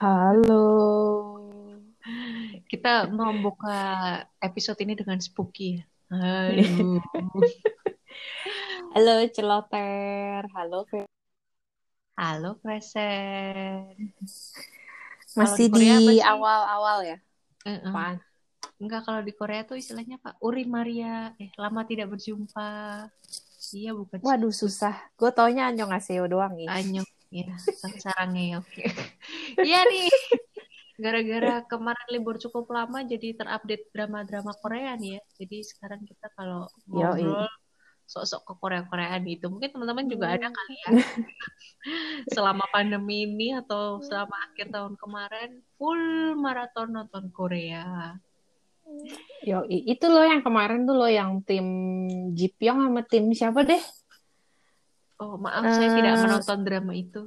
Halo. Kita mau buka episode ini dengan spooky ya. Halo. Halo celoter. Halo. Halo Present. Masih di awal-awal ya? Apaan? Enggak kalau di Korea tuh istilahnya apa? Uri Maria. Eh lama tidak berjumpa. Iya bukan. Waduh susah. Gue taunya Anyong Aseo doang nih. Anyong. Ya, sarangnya oke. Iya nih. Gara-gara kemarin libur cukup lama jadi terupdate drama-drama Korea nih ya. Jadi sekarang kita kalau ngobrol sok-sok ke Korea-Koreaan itu. Mungkin teman-teman juga ada kali ya. selama pandemi ini atau selama akhir tahun kemarin full maraton nonton Korea. Yo, itu loh yang kemarin tuh loh yang tim Jipyong sama tim siapa deh? Oh, maaf saya tidak Eh. menonton drama itu.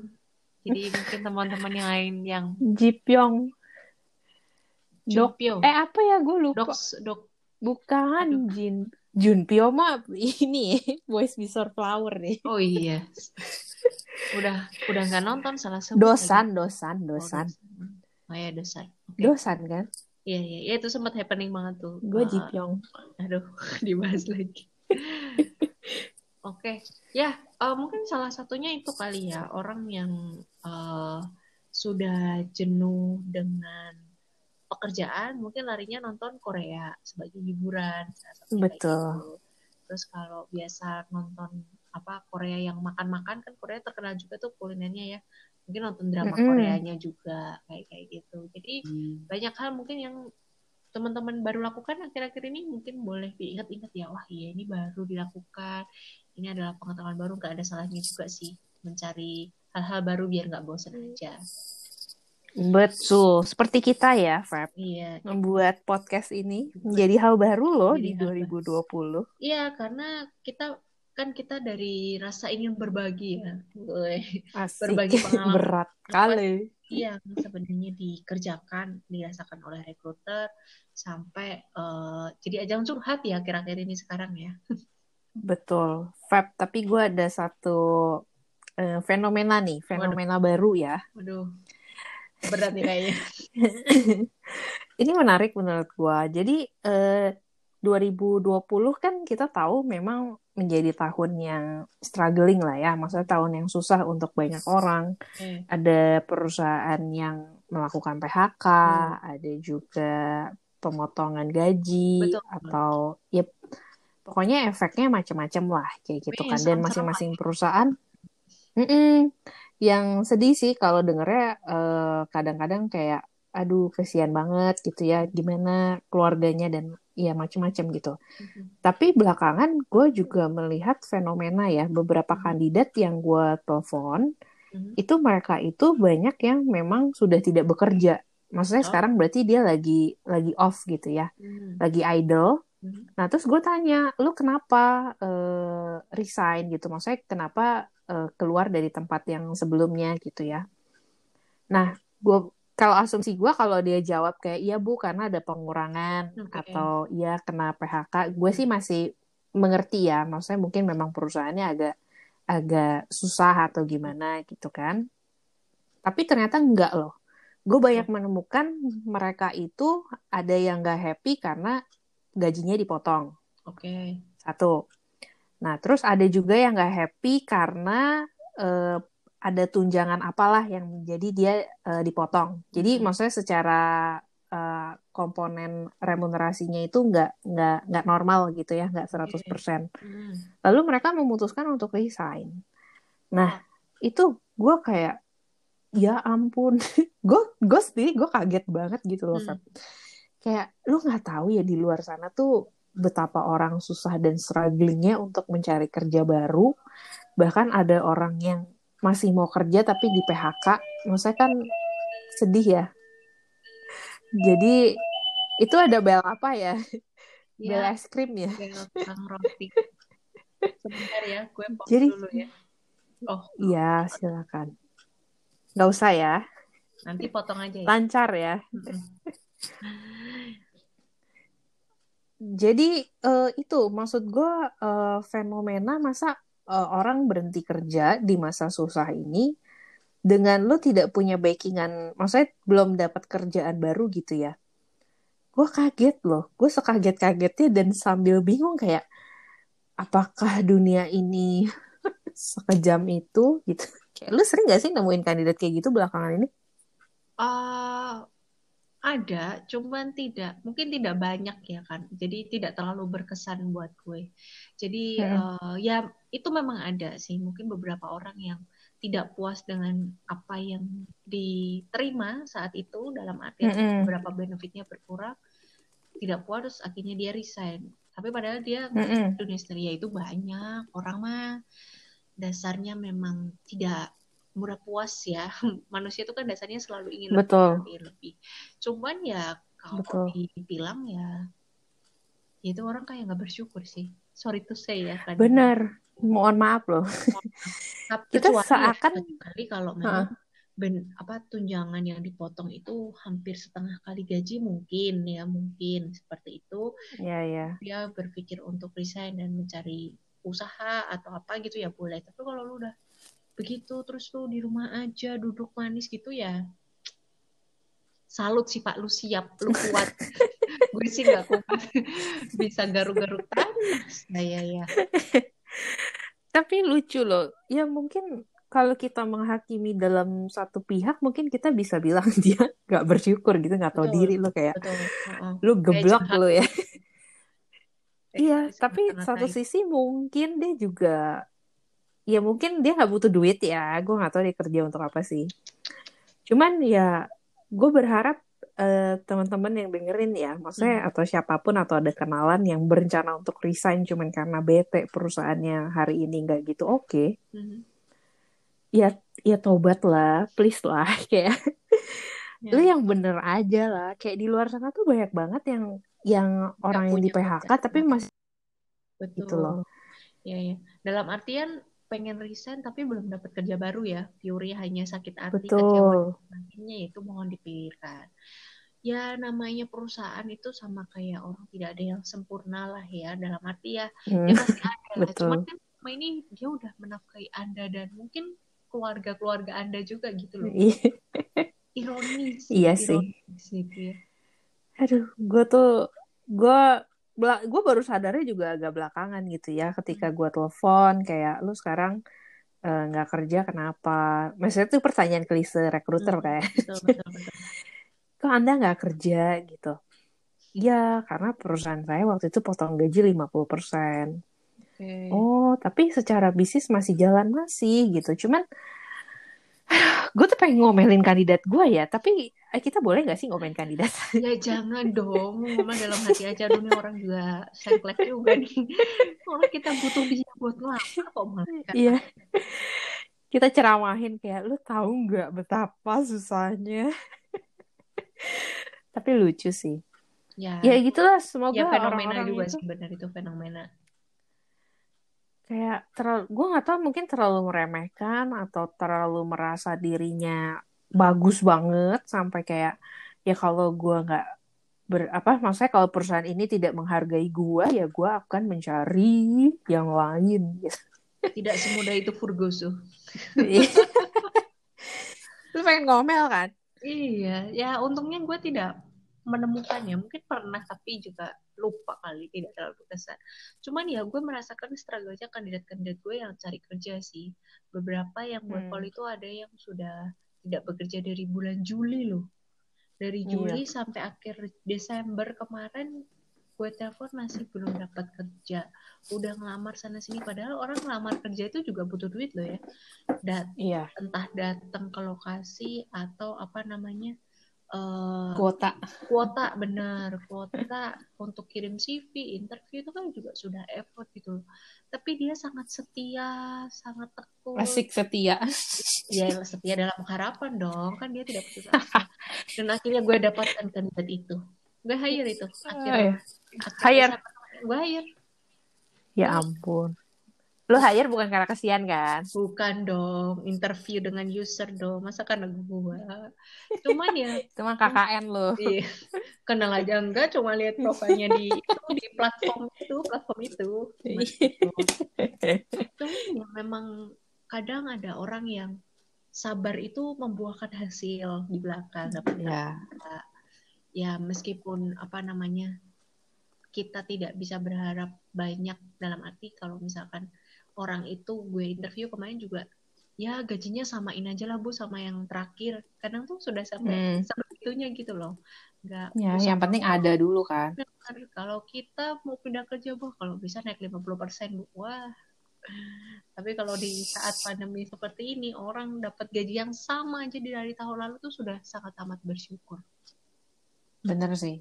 Jadi mungkin teman-teman yang lain yang Jipyong. Dok. Junpyo, Eh apa ya gue lupa. Doks, Dok. Bukan Jin Junpyo mah ini Boys Before Flower nih. Oh iya. Udah udah nggak nonton salah sebut Dosan, lagi. dosan, Oh, dosan. Oh ya dosan. Oke. Dosan kan? Iya iya, ya, itu sempat happening banget tuh. Gue Eh, Jipyong. Aduh, dibahas lagi. Oke, ya eh, mungkin salah satunya itu kali ya orang yang eh, sudah jenuh dengan pekerjaan, mungkin larinya nonton Korea sebagai hiburan. kayak Betul. gitu. Terus kalau biasa nonton apa Korea yang makan-makan kan Korea terkenal juga tuh kulinernya ya. Mungkin nonton drama Mm-mm. Koreanya juga kayak kayak gitu. Jadi banyak hal mungkin yang teman-teman baru lakukan akhir-akhir ini mungkin boleh diingat-ingat ya wah iya ini baru dilakukan ini adalah pengetahuan baru nggak ada salahnya juga sih mencari hal-hal baru biar nggak bosan aja Betul, seperti kita ya, Feb. iya Membuat podcast ini menjadi hal baru loh Jadi di hal 2020. iya karena kita kan kita dari rasa ingin berbagi ya. Asik. Berbagi pengalaman. Berat kali. iya yang sebenarnya dikerjakan dirasakan oleh rekruter sampai eh, jadi ajang curhat ya akhir-akhir ini sekarang ya Betul, Feb. Tapi gue ada satu eh, fenomena nih, fenomena baru ya. waduh berat nih kayaknya Ini menarik menurut gue. Jadi eh, 2020 kan kita tahu memang menjadi tahun yang struggling lah ya. Maksudnya tahun yang susah untuk banyak orang. Eh, ada perusahaan yang melakukan PHK, Hmm. ada juga pemotongan gaji Betul. atau ya pokoknya efeknya macam-macam lah kayak gitu kan. Dan masing-masing perusahaan Mm-mm. yang sedih sih kalau dengernya eh, kadang-kadang kayak aduh kesian banget gitu ya gimana keluarganya dan ya macam-macam gitu. Mhm. Tapi belakangan gue juga melihat fenomena ya beberapa kandidat yang gue telepon Mhm. itu mereka itu banyak yang memang sudah tidak bekerja. Maksudnya Oh. sekarang berarti dia lagi lagi off gitu ya, Hmm. lagi idle. Mhm. Nah terus gue tanya, lu kenapa eh, resign gitu? Maksudnya kenapa eh, keluar dari tempat yang sebelumnya gitu ya? Nah, gue kalau asumsi gue kalau dia jawab kayak iya bu karena ada pengurangan Oke. atau iya kena PHK, gue sih masih mengerti ya. Maksudnya mungkin memang perusahaannya agak agak susah atau gimana gitu kan. Tapi ternyata enggak loh. Gue banyak menemukan mereka itu ada yang gak happy karena gajinya dipotong. Oke. Satu. Nah, terus ada juga yang gak happy karena eh, ada tunjangan apalah yang menjadi dia eh, dipotong. Jadi Mhm. maksudnya secara eh, komponen remunerasinya itu nggak nggak nggak normal gitu ya, nggak 100%. Hmm. Lalu mereka memutuskan untuk resign. Nah, itu gue kayak ya ampun, gue gue sendiri gue kaget banget gitu loh, Hmm. Feb. Kayak lu nggak tahu ya di luar sana tuh betapa orang susah dan strugglingnya untuk mencari kerja baru. Bahkan ada orang yang masih mau kerja tapi di PHK. Maksudnya kan sedih ya. Jadi itu ada bel apa ya? Bel Ya, es krim ya. bel roti. Sebentar ya, gue pause Jadi dulu ya. Oh, Iya, silakan. Nggak usah ya. nanti potong aja ya. Lancar ya. Mm-mm. Jadi eh, itu maksud gue eh, fenomena masa eh, orang berhenti kerja di masa susah ini dengan lu tidak punya backingan maksudnya belum dapat kerjaan baru gitu ya. Gue kaget loh. Gue sekaget kagetnya dan sambil bingung kayak apakah dunia ini sekejam itu gitu. Kayak lu sering gak sih nemuin kandidat kayak gitu belakangan ini? Uh, ada cuman tidak mungkin tidak banyak ya kan jadi tidak terlalu berkesan buat gue jadi hmm. uh, ya itu memang ada sih mungkin beberapa orang yang tidak puas dengan apa yang diterima saat itu dalam arti mm -hmm. beberapa benefitnya berkurang tidak puas akhirnya dia resign tapi padahal dia mm -hmm. dunia seria itu banyak orang mah dasarnya memang tidak murah puas ya. Manusia itu kan dasarnya selalu ingin Betul. lebih lebih. Cuman ya kalau dibilang ya, ya itu orang kayak nggak bersyukur sih. Sorry to say ya kan benar. Mohon maaf loh. Kita seakan kali kalau memang ben, apa tunjangan yang dipotong itu hampir setengah kali gaji mungkin ya mungkin seperti itu. Ya ya dia berpikir untuk resign dan mencari usaha atau apa gitu ya boleh. Tapi kalau lu udah begitu terus lu di rumah aja duduk manis gitu ya. Salut sih pak. Lu siap lu kuat. Gue sih nggak kuat. Bisa garuk-garuk panas. Nah ya ya. Tapi lucu loh. Ya mungkin kalau kita menghakimi dalam satu pihak mungkin kita bisa bilang dia nggak bersyukur gitu nggak tahu betul, diri lo kayak betul. Uh-uh. lu geblok lo ya. iya tapi satu sisi mungkin dia juga ya mungkin dia nggak butuh duit ya gue nggak tahu dia kerja untuk apa sih cuman ya gue berharap uh, teman-teman yang dengerin ya, maksudnya hmm. atau siapa pun atau ada kenalan yang berencana untuk resign cuman karena bete perusahaannya hari ini nggak gitu oke, okay. hmm. ya ya tobat lah, please lah kayak ya. lu yang bener aja lah, kayak di luar sana tuh banyak banget yang yang orang yang di PHK tapi masih Betul. gitu loh. Ya ya. Dalam artian pengen resign tapi belum dapat kerja baru ya Fury hanya sakit hati Betul. kecewa itu mohon dipikirkan ya namanya perusahaan itu sama kayak orang tidak ada yang sempurna lah ya dalam arti ya hmm. dia pasti ada Betul. cuman kan ini dia udah menafkahi anda dan mungkin keluarga-keluarga anda juga gitu loh iya. ironis iya sih gitu ya. aduh gue tuh gue gue baru sadarnya juga agak belakangan gitu ya ketika hmm. gue telepon kayak lu sekarang eh, nggak uh, kerja kenapa maksudnya itu pertanyaan klise rekruter hmm, kayak betul, betul, betul. kok anda nggak kerja gitu ya karena perusahaan saya waktu itu potong gaji 50% okay. oh tapi secara bisnis masih jalan masih gitu cuman gue tuh pengen ngomelin kandidat gue ya tapi eh, kita boleh gak sih ngomelin kandidat? Ya jangan dong. Ngomel dalam hati aja dulu nih orang juga sengklek juga nih. Orang kita butuh dia buat ngelapar kok malah iya. Kita ceramahin kayak lu tahu nggak betapa susahnya? Tapi lucu sih. Ya. Ya gitulah. Semoga ya fenomena orang -orang juga itu... sih benar itu fenomena. Kayak terlalu gue nggak tahu mungkin terlalu meremehkan atau terlalu merasa dirinya bagus banget sampai kayak ya kalau gue nggak ber apa maksudnya kalau perusahaan ini tidak menghargai gue ya gue akan mencari yang lain. Gitu. tidak semudah itu Furgoso. Lu pengen ngomel kan? Iya ya untungnya gue tidak menemukannya. Mungkin pernah tapi juga lupa kali tidak terlalu berkesan cuman ya gue merasakan struggle-nya kandidat-kandidat gue yang cari kerja sih. Beberapa yang buat hmm. itu ada yang sudah tidak bekerja dari bulan Juli loh dari iya. Juli iya. sampai akhir Desember kemarin gue telepon masih belum dapat kerja udah ngelamar sana sini padahal orang ngelamar kerja itu juga butuh duit loh ya Dat iya. entah datang ke lokasi atau apa namanya uh, kuota. kuota benar. Kuota untuk kirim CV interview itu kan juga sudah effort gitu tapi dia sangat setia sangat tekun. Asik setia. Ya setia dalam harapan dong. Kan dia tidak putus asa. Dan akhirnya gue dapatkan kandidat itu. Gue hire itu akhirnya. Oh, iya. hire? Gue hire. Ya ampun Lo hire bukan karena kesian kan? Bukan dong, interview dengan user dong. Masa karena gua. Cuman ya. Cuman KKN lo. Iya. Kenal aja enggak, cuma lihat profilnya di di platform itu, platform itu. Cuman ya memang kadang ada orang yang sabar itu membuahkan hasil di belakang dapat Ya. ya meskipun apa namanya kita tidak bisa berharap banyak dalam arti kalau misalkan orang itu gue interview kemarin juga ya gajinya samain aja lah bu sama yang terakhir kadang tuh sudah sampai Hmm. sebegitunya gitu loh nggak Ya, yang penting ada dulu kan. Kalau kita mau pindah kerja bu kalau bisa naik 50% bu wah tapi kalau di saat pandemi seperti ini orang dapat gaji yang sama aja dari tahun lalu tuh sudah sangat amat bersyukur Bener sih.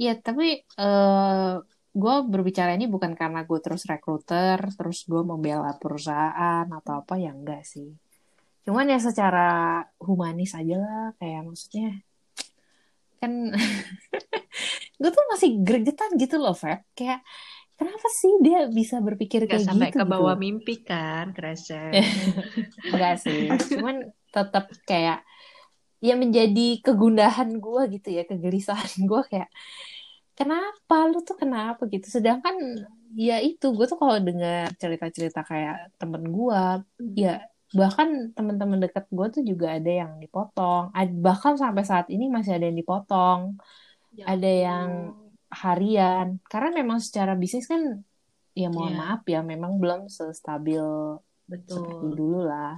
Iya, tapi eh gue berbicara ini bukan karena gue terus rekruter, terus gue membela perusahaan atau apa, ya enggak sih. Cuman ya secara humanis aja lah, kayak maksudnya kan gue tuh masih gregetan gitu loh, Feb. Kayak kenapa sih dia bisa berpikir nggak kayak sampai gitu ke bawah gitu? mimpi kan kerasa Enggak sih. Cuman tetap kayak ya menjadi kegundahan gue gitu ya, kegelisahan gue kayak kenapa lu tuh kenapa gitu. Sedangkan ya itu gue tuh kalau dengar cerita-cerita kayak temen gue, ya bahkan teman-teman dekat gue tuh juga ada yang dipotong. Bahkan sampai saat ini masih ada yang dipotong, Ya ada yang harian. Karena memang secara bisnis kan ya mohon Iya. maaf ya, memang belum sestabil seperti betul dulu lah.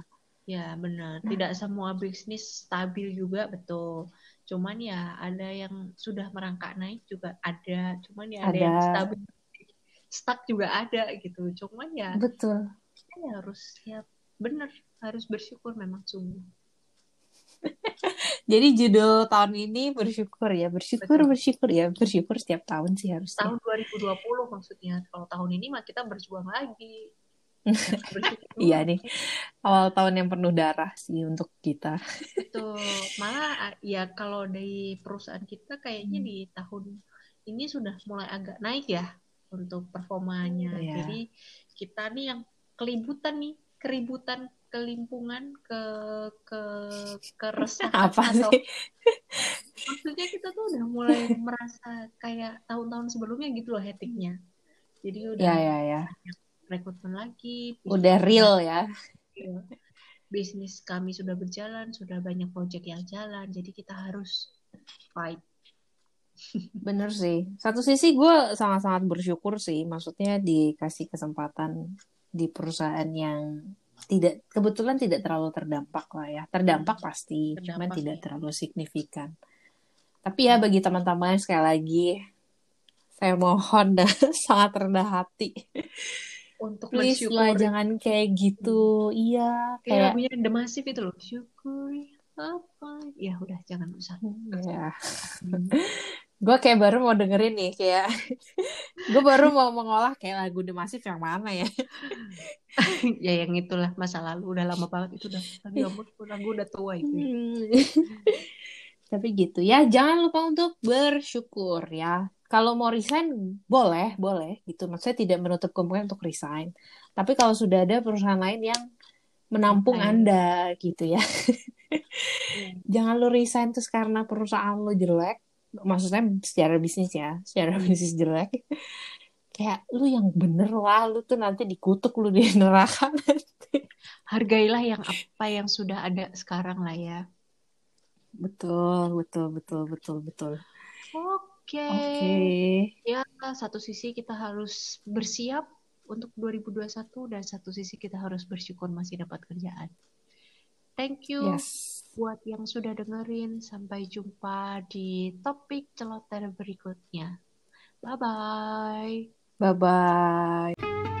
ya benar Nah. tidak semua bisnis stabil juga betul cuman ya ada yang sudah merangkak naik juga ada cuman ya ada yang Ada. stabil stuck juga ada gitu cuman ya Betul. ya harus ya benar harus bersyukur memang sungguh Jadi judul tahun ini bersyukur ya, bersyukur, Betul. bersyukur ya, bersyukur setiap tahun sih harusnya. tahun 2020 maksudnya kalau tahun ini mah kita berjuang lagi Harus. Iya nih, awal tahun yang penuh darah sih untuk kita. Betul. Malah ya kalau dari perusahaan kita kayaknya Hmm. di tahun ini sudah mulai agak naik ya untuk performanya. Iya. Jadi kita nih yang kelibutan nih, keributan, kelimpungan, ke ke keresahan Apa atau sih? maksudnya kita tuh udah mulai merasa kayak tahun-tahun sebelumnya gitu loh hektiknya. Jadi udah Ya, ya, ya. Rekrutmen lagi, Udah real ya. Bisnis kami sudah berjalan, sudah banyak proyek yang jalan, jadi kita harus fight. Bener sih. Satu sisi gue sangat-sangat bersyukur sih. Maksudnya dikasih kesempatan di perusahaan yang tidak kebetulan tidak terlalu terdampak lah ya. Terdampak pasti, cuman Terdampak, tidak ya. terlalu signifikan. Tapi ya bagi teman-teman sekali lagi saya mohon dan sangat rendah hati. Untuk Please lah mensyukuri. jangan kayak gitu. Iya, Kayak kayak lagunya The Massive itu loh. Syukuri apa? Ya udah jangan usah. ya. Gue kayak baru mau dengerin nih kayak gue baru mau mengolah kayak lagu The Massive yang mana ya. ya yang itulah masa lalu udah lama banget itu udah. Tapi ampun lagu udah tua itu. Hmm. Tapi gitu ya, jangan lupa untuk bersyukur ya. Kalau mau resign boleh, boleh gitu. Maksudnya tidak menutup kemungkinan untuk resign. Tapi kalau sudah ada perusahaan lain yang menampung Oke. Anda gitu ya. Iya. Jangan lo resign terus karena perusahaan lo jelek. Maksudnya secara bisnis ya, secara bisnis jelek. Kayak lu yang bener lah, lu tuh nanti dikutuk lu di neraka nanti. Hargailah yang apa yang sudah ada sekarang lah ya. Betul, betul, betul, betul, betul. Oke. Oke. Ya, satu sisi kita harus bersiap untuk 2021 dan satu sisi kita harus bersyukur masih dapat kerjaan. Thank you Yes. buat yang sudah dengerin. Sampai jumpa di topik celoteh berikutnya. Bye-bye. Bye-bye.